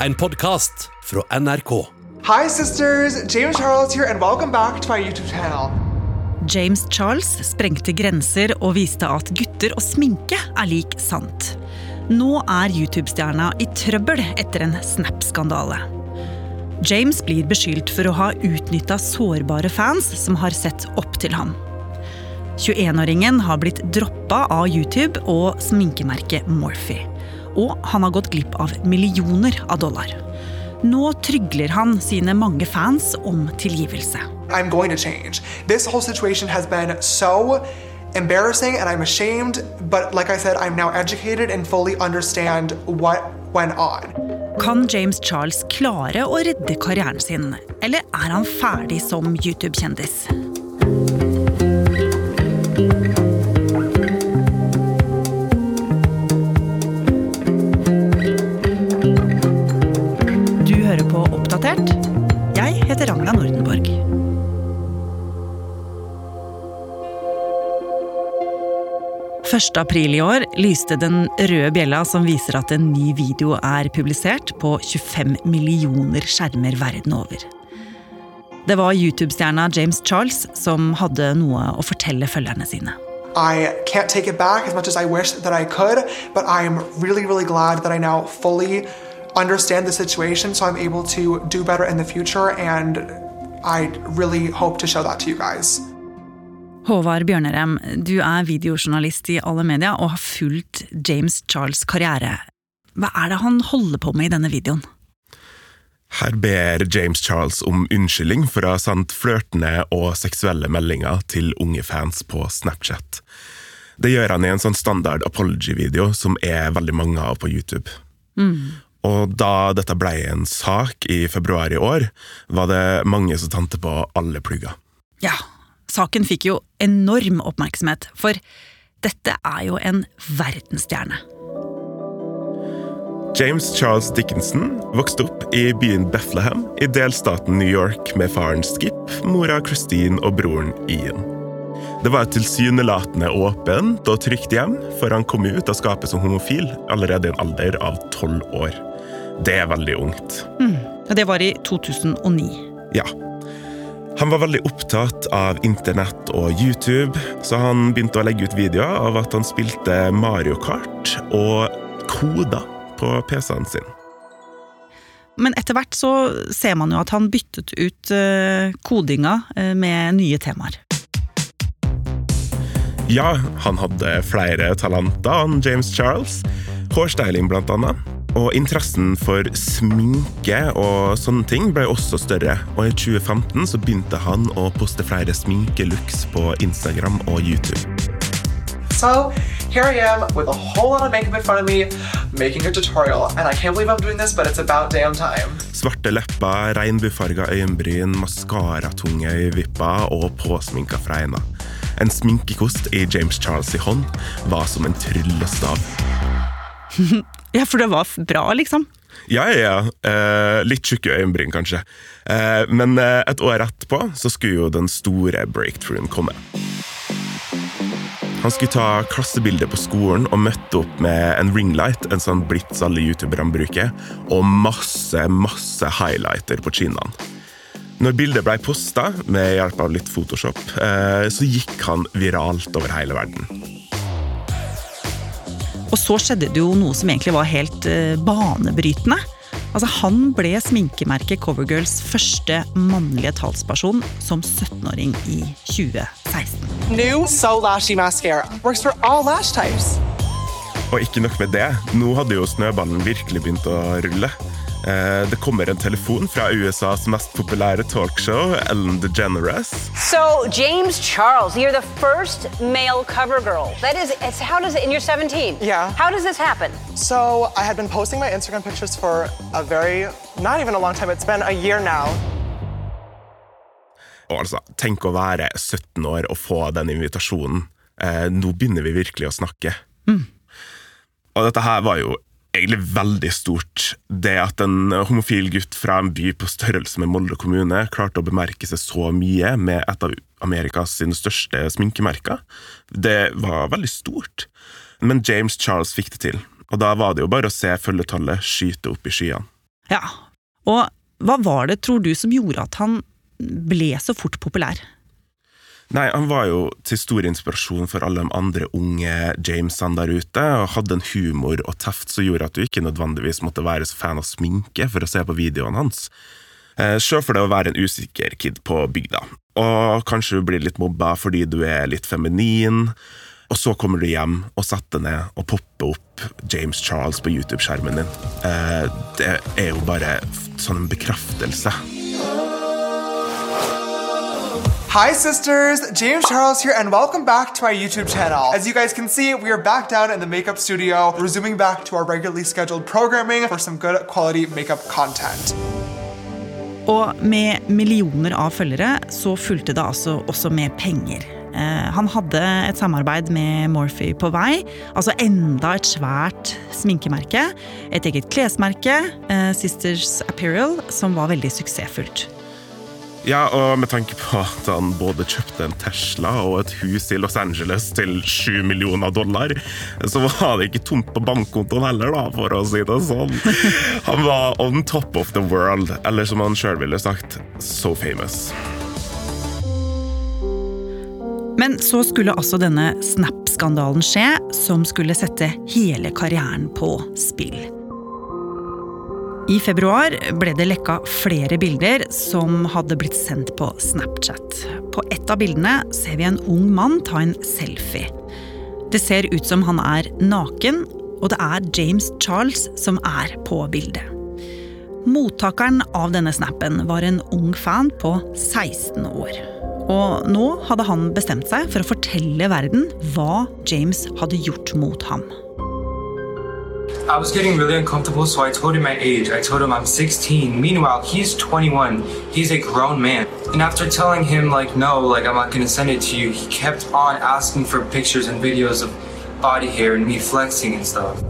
en podkast fra NRK. Hi, sisters. James Charles here, and welcome back to my YouTube channel. James Charles sprengte grenser og viste at gutter og sminke er lik sant. Nå er YouTube-stjerna i trøbbel etter en Snap-skandale. James blir beskyldt for å ha utnytta sårbare fans som har sett opp til ham. 21-åringen har blitt droppa av YouTube og sminkemerket Morphe. Og han har gått glipp av millioner av dollar. Nå trygler han sine mange fans om tilgivelse. I'm going to change. This whole situation has been so embarrassing and I'm ashamed, but like I said, I'm now educated and fully understand what went on. Kan James Charles klare å redde karrieren sin, eller er han ferdig som YouTube-kjendis? Oppdatert. Jeg heter Ragna Nordenborg. Første april i år lyste den røde bjella som viser at en ny video er publisert på 25 millioner skjermer verden over. Det var YouTube-stjerna James Charles som hadde noe å fortelle følgerne sine. I can't take it back as much as I wish that I could, but I'm really, really glad that I now fully understand the situation so I'm able to do better in the future, and I really hope to show that to you guys. Håvard Bjørnerem, du er videojournalist i alle media og har fulgt James Charles' karriere. Hva er det han holder på med i denne videoen? Her ber James Charles om unnskyldning for å ha sendt flørtende og seksuelle meldinger til unge fans på Snapchat. Det gjør han i en sånn standard apology-video som er veldig mange av på YouTube. Og da dette ble en sak i februar i år, var det mange som tante på alle plugger. Ja, saken fikk jo enorm oppmerksomhet, for dette er jo en verdensstjerne. James Charles Dickinson vokste opp i byen Bethlehem i delstaten New York med faren Skip, mora Christine og broren Ian. Det var et tilsynelatende åpent og trygt hjem, for han kom ut av skapet som homofil allerede i en alder av tolv år. Det er veldig ungt. Og Det var i 2009. Ja. Han var veldig opptatt av internett og YouTube, så han begynte å legge ut videoer av at han spilte Mario Kart og koda på PC-en sin. Men etter hvert så ser man jo at han byttet ut eh, kodinga eh, med nye temaer. Ja, han hadde flere talenter, han James Charles. Hårstyling, blant annet. Og interessen for sminke og sånne ting ble også større. Og i 2015 så begynte han å poste flere sminkelooks på Instagram og YouTube. So here I am with a whole lot of makeup in front of me, making a tutorial, and I can't believe I'm doing this, but it's about damn time. Svarte lepper, regnbuefarga øyenbryn, maskaratunge øyevipper og påsminka fregner. En sminkekost i James Charles' i hånd var som en tryllestav. Ja, for det var bra, liksom. Ja, ja. Eh, litt tjukke øyenbryn, kanskje. Eh, men eh, et år etterpå så skulle jo den store breakthroughen komme. Han skulle ta klassebilde på skolen og møtte opp med en ringlight, en sånn blitz alle youtuberne bruker, og masse, masse highlighter på kinnene. Når bildet ble posta med hjelp av litt Photoshop, eh, så gikk han viralt over hele verden. Og så skjedde det jo noe som egentlig var helt eh, banebrytende. Altså, Han ble sminkemerket Covergirls første mannlige talsperson som 17-åring i 2016. New So Lashy mascara works for all lash types. Og ikke nok med det, nå hadde jo snøballen virkelig begynt å rulle. Eh, Det kommer en telefon fra USAs mest populære talkshow, Ellen DeGeneres. So, James Charles, you're the first male cover girl. That is, it's, how does it, and you're 17? Yeah. How does this happen? So I had been posting my Instagram pictures for a very, not even a long time, it's been a year now. Og altså, Tenk å være 17 år og få den invitasjonen. Eh, nå begynner vi virkelig å snakke. Og dette her var jo egentlig veldig stort. Det at en homofil gutt fra en by på størrelse med Molde kommune klarte å bemerke seg så mye med et av Amerikas største sminkemerker, det var veldig stort. Men James Charles fikk det til. Og da var det jo bare å se følgetallet skyte opp i skyene. Ja, og hva var det, tror du, som gjorde at han ble så fort populær? Nei, han var jo til stor inspirasjon for alle de andre unge Jamesene der ute, og hadde en humor og teft som gjorde at du ikke nødvendigvis måtte være så fan av sminke for å se på videoene hans. Eh, Se for det å være en usikker kid på bygda, og kanskje du blir litt mobba fordi du er litt feminin, og så kommer du hjem og setter ned og popper opp James Charles på YouTube-skjermen din. Eh, Det er jo bare sånn en bekreftelse. Hi, sisters! James Charles here, and welcome back to my YouTube channel. As you guys can see, we are back down in the makeup studio, resuming back to our regularly scheduled programming for some good quality makeup content. Og med millioner av følgere så fulgte det altså også med penger. Eh, Han hadde et samarbeid med Morphe på vei. Altså enda et svært sminkemerke. Et eget klesmerke, eh, Sisters Apparel, som var veldig suksessfullt. Ja, og med tanke på at han både kjøpte en Tesla og et hus i Los Angeles til 7 millioner dollar, så var det ikke tomt på bankkontoen heller, da, for å si det sånn. Han var on top of the world, eller som han sjøl ville sagt, so famous. Men så skulle altså denne Snap-skandalen skje, som skulle sette hele karrieren på spill. I februar ble det lekka flere bilder som hadde blitt sendt på Snapchat. På ett av bildene ser vi en ung mann ta en selfie. Det ser ut som han er naken, og det er James Charles som er på bildet. Mottakeren av denne snappen var en ung fan på 16 år. Og nå hadde han bestemt seg for å fortelle verden hva James hadde gjort mot ham. I was getting really uncomfortable, so I told him my age. I told him I'm 16. Meanwhile, he's 21. He's a grown man. And after telling him, like, no, like, I'm not gonna send it to you, he kept on asking for pictures and videos of body hair and me flexing and stuff.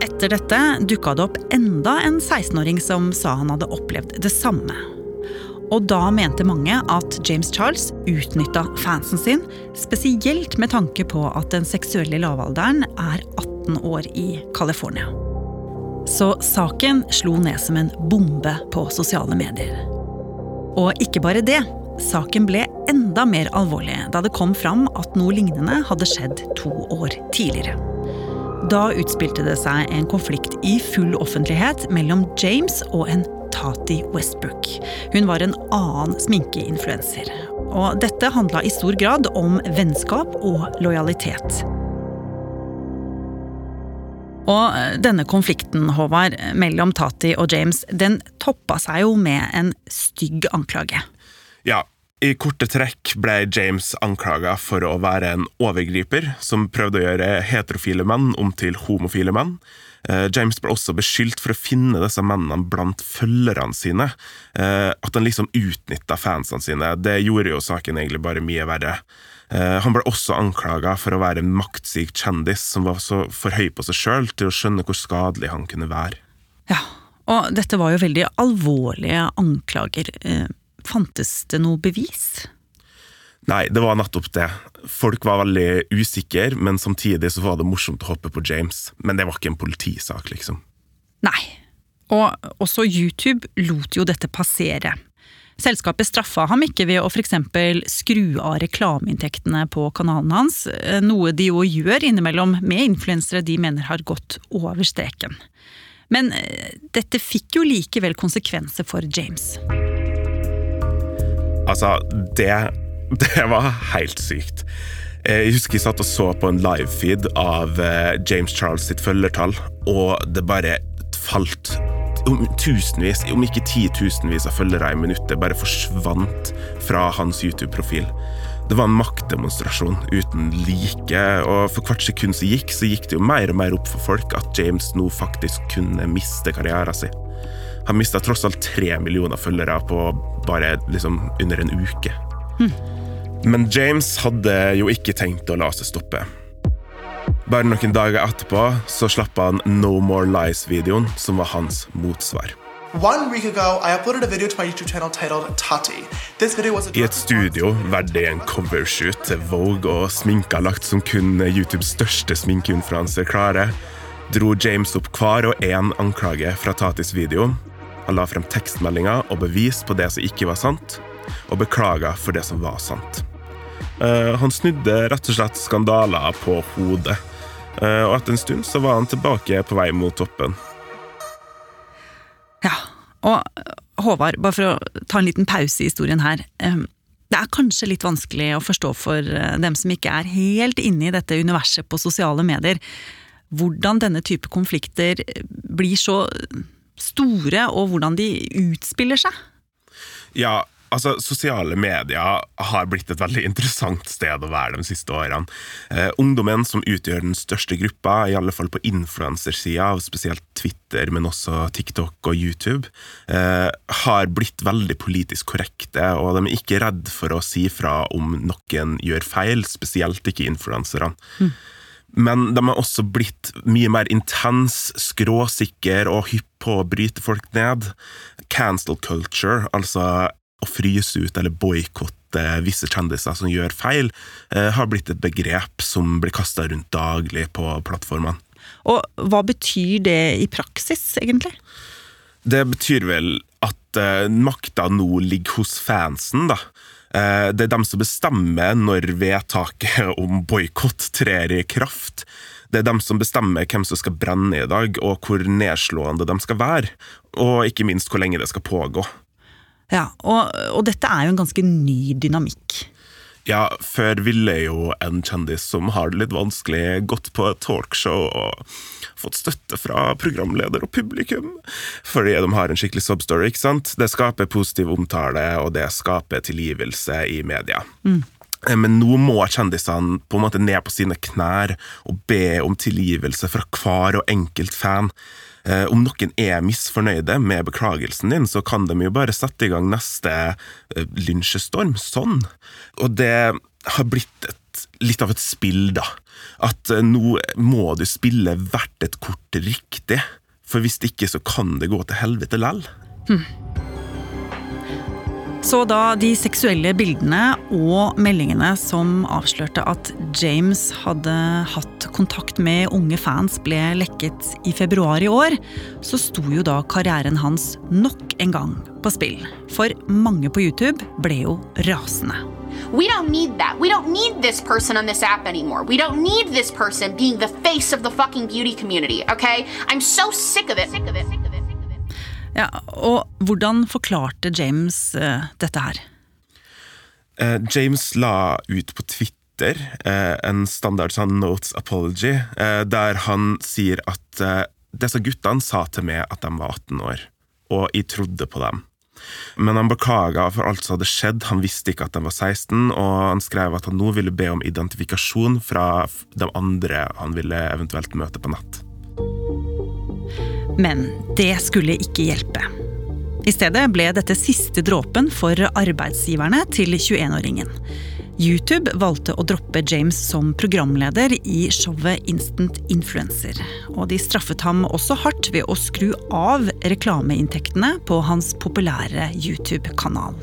Etter dette dukka det opp enda en 16-åring som sa han hadde opplevd det samme. Og da mente mange at James Charles utnytta fansen sin, spesielt med tanke på at den seksuelle lavalderen er 18 år i California. Så saken slo ned som en bombe på sosiale medier. Og ikke bare det. Saken ble enda mer alvorlig da det kom fram at noe lignende hadde skjedd to år tidligere. Da utspilte det seg en konflikt i full offentlighet mellom James og en Tati Westbrook. Hun var en annen sminkeinfluenser. Og dette handla i stor grad om vennskap og lojalitet. Og denne konflikten Håvard, mellom Tati og James, den toppa seg jo med en stygg anklage. Ja, i korte trekk ble James anklaga for å være en overgriper som prøvde å gjøre heterofile menn om til homofile menn. Eh, James ble også beskyldt for å finne disse mennene blant følgerne sine. Eh, At han liksom utnytta fansene sine. Det gjorde jo saken egentlig bare mye verre. Eh, Han ble også anklaga for å være en maktsyk kjendis som var så for høy på seg sjøl til å skjønne hvor skadelig han kunne være. Ja, og dette var jo veldig alvorlige anklager. Fantes det noe bevis? Nei, det var nettopp det. Folk var veldig usikre, men samtidig så var det morsomt å hoppe på James. Men det var ikke en politisak, liksom. Nei. Og også YouTube lot jo dette passere. Selskapet straffa ham ikke ved å f.eks. skru av reklameinntektene på kanalen hans, noe de jo gjør innimellom med influensere de mener har gått over streken. Men eh, dette fikk jo likevel konsekvenser for James. Altså, det, det var helt sykt. Eh, Jeg husker jeg satt og så på en livefeed av eh, James Charles sitt følgertall, og det bare falt tusenvis, om ikke titusenvis av følgere i minuttet bare forsvant fra hans YouTube-profil. Det var en maktdemonstrasjon uten like, og for hvert sekund som gikk, så gikk det jo mer og mer opp for folk at James nå faktisk kunne miste karrieren sin. Han mista tross alt tre millioner følgere på bare liksom under en uke. Men James hadde jo ikke tenkt å la seg stoppe. Bare noen dager etterpå så slapp han No More Lies-videoen, som var hans motsvar. Ago, I et studio verdig en covershoot til Vogue og sminka lagt som kun YouTubes største sminkeinfluenser klarer. dro James opp hver og én anklage fra Tatis video. Han la frem tekstmeldinger og bevis på det som ikke var sant, og beklaga for det som var sant. Eh, han snudde rett og slett skandaler på hodet, eh, og etter en stund så var han tilbake på vei mot toppen. Ja, og Håvard, bare for å ta en liten pause i historien her. eh, Det er kanskje litt vanskelig å forstå for eh, dem som ikke er helt inne i dette universet på sosiale medier, hvordan denne type konflikter blir så store, og hvordan de utspiller seg. Ja, altså, sosiale medier har blitt et veldig interessant sted å være de siste årene. Eh, ungdommen, som utgjør den største gruppa, i alle fall på influensersida spesielt Twitter, men også TikTok og YouTube, eh, har blitt veldig politisk korrekte, og de er ikke redd for å si fra om noen gjør feil, spesielt ikke influenserne. Men de har også blitt mye mer intens, skråsikker og hypp på å bryte folk ned. Cancel culture, altså å fryse ut eller boikotte visse kjendiser som gjør feil, eh, har blitt et begrep som blir kasta rundt daglig på plattformene. Og hva betyr det i praksis, egentlig? Det betyr vel at eh, makta nå ligger hos fansen, da. Eh, det er dem som bestemmer når vedtaket om boikott trer i kraft. Det er dem som bestemmer hvem som skal brenne i dag, og hvor nedslående de skal være. Og ikke minst hvor lenge det skal pågå. Ja, og, og dette er jo en ganske ny dynamikk. Ja, før ville jo en kjendis som har det litt vanskelig, gått på et talkshow og fått støtte fra programleder og publikum, fordi de har en skikkelig substory, ikke sant? Det skaper positiv omtale, og det skaper tilgivelse i media. Mm. Men nå må kjendisene på en måte ned på sine knær og be om tilgivelse fra hver og enkelt fan. Eh, Om noen er misfornøyde med beklagelsen din, så kan de jo bare sette i gang neste eh, lynsjestorm. Sånn. Og det har blitt et, litt av et spill, da. At eh, nå må du spille hvert et kort riktig. For hvis ikke, så kan det gå til helvete lell. Så da de seksuelle bildene og meldingene som avslørte at James hadde hatt kontakt med unge fans ble lekket i februar i år, så sto jo da karrieren hans nok en gang på spill. For mange på YouTube ble jo rasende. We don't need that. We don't need this person on this app anymore. We don't need this person being the face of the fucking beauty community, okay? I'm so sick of it. Sick of it. Sick of it. Ja, Og hvordan forklarte James uh, dette her? Uh, James la ut på Twitter eh, en standard sånn notes apology, der han sier at disse guttene sa til meg at de var 18 år, og jeg trodde på dem. Men han beklaga for alt som hadde skjedd, han visste ikke at de var 16, og han skrev at han nå ville be om identifikasjon fra de andre han ville eventuelt møte på nett. Men det skulle ikke hjelpe. I stedet ble dette siste dråpen for arbeidsgiverne til 21-åringen. YouTube valgte å droppe James som programleder i showet Instant Influencer. Og de straffet ham også hardt ved å skru av reklameinntektene på hans populære YouTube-kanal.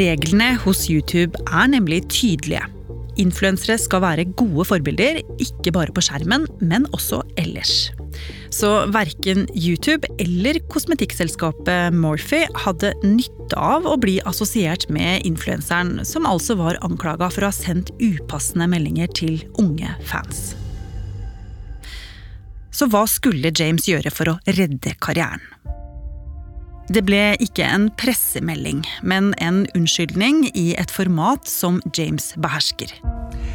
Reglene hos YouTube er nemlig tydelige. Influensere skal være gode forbilder, ikke bare på skjermen, men også ellers. Så verken YouTube eller kosmetikkselskapet Morphe hadde nytte av å bli assosiert med influenseren, som altså var anklaga for å ha sendt upassende meldinger til unge fans. Så hva skulle James gjøre for å redde karrieren? Det ble ikke en pressemelding, men en unnskyldning i et format som James behersker.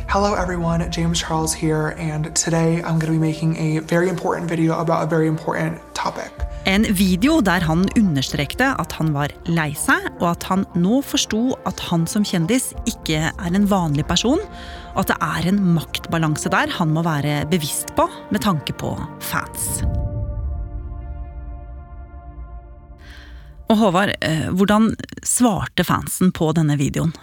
Hello everyone, James Charles here, and today I'm going to be making a very important video about a very important topic. En video der han understrekte at han var lei seg, og at han nå forsto at han som kjendis ikke er en vanlig person, og at det er en maktbalanse der han må være bevisst på med tanke på fans. Og Håvard, eh, hvordan svarte fansen på denne videoen?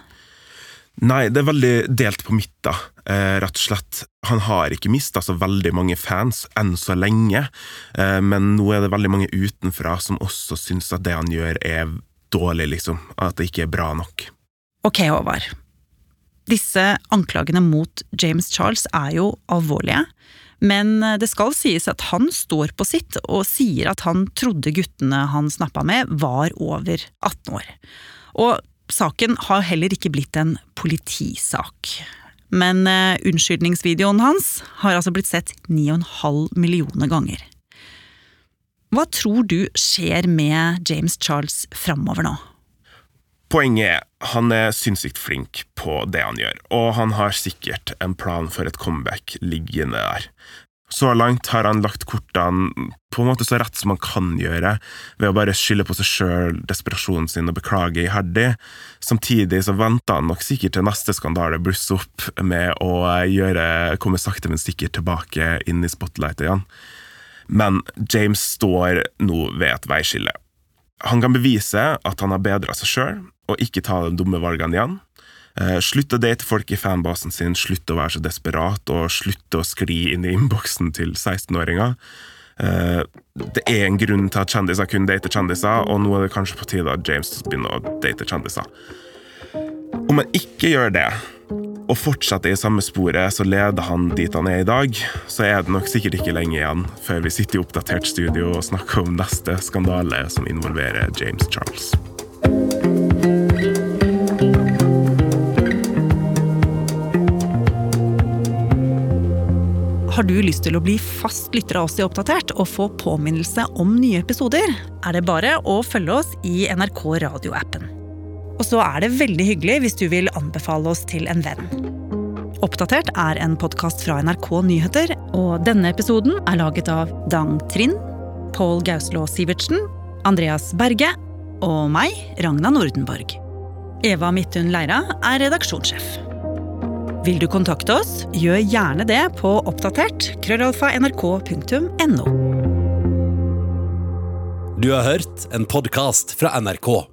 Nei, det er veldig delt på midten, eh, rett og slett. Han har ikke mista så veldig mange fans enn så lenge, eh, men nå er det veldig mange utenfra som også syns at det han gjør er dårlig, liksom. At det ikke er bra nok. Ok, Håvard. Disse anklagene mot James Charles er jo alvorlige. Men det skal sies at han står på sitt og sier at han trodde guttene han snappa med var over 18 år. Og saken har heller ikke blitt en politisak. Men uh, unnskyldningsvideoen hans har altså blitt sett 9,5 millioner ganger. Hva tror du skjer med James Charles framover nå? Poenget er han er sinnssykt flink på det han gjør, og han har sikkert en plan for et comeback liggende der. Så langt har han lagt kortene på en måte så rett som han kan gjøre, ved å bare skylde på seg sjøl, desperasjonen sin og beklage iherdig. Samtidig så venter han nok sikkert til neste skandale blusser opp med å gjøre, komme sakte, men sikkert tilbake inn i spotlightet igjen. Men James står nå ved et veiskille. Han kan bevise at han har bedra seg sjøl, og ikke ta de dumme valgene igjen. Eh, slutt å date folk i fanbasen sin, slutt å være så desperat, og slutt å skli inn i innboksen til 16-åringer. Eh, det er en grunn til at kjendiser kun dater kjendiser, og nå er det kanskje på tide at James begynner å date kjendiser. Om han ikke gjør det, og fortsetter i samme sporet, så leder han dit han er i dag, så er det nok sikkert ikke lenge igjen før vi sitter i oppdatert studio og snakker om neste skandale som involverer James Charles. Har du lyst til å bli fast lytter av oss i Oppdatert og få påminnelse om nye episoder, er det bare å følge oss i NRK radioappen. Og så er det veldig hyggelig hvis du vil anbefale oss til en venn. Oppdatert er en podkast fra NRK Nyheter, og denne episoden er laget av Dang Trind, Pål Gauslå Sivertsen, Andreas Berge og meg, Ragna Nordenborg. Eva Midthun Leira er redaksjonssjef. Vil du kontakte oss, gjør gjerne det på oppdatert krøllalfa nrk.no. Du har hørt en podkast fra NRK.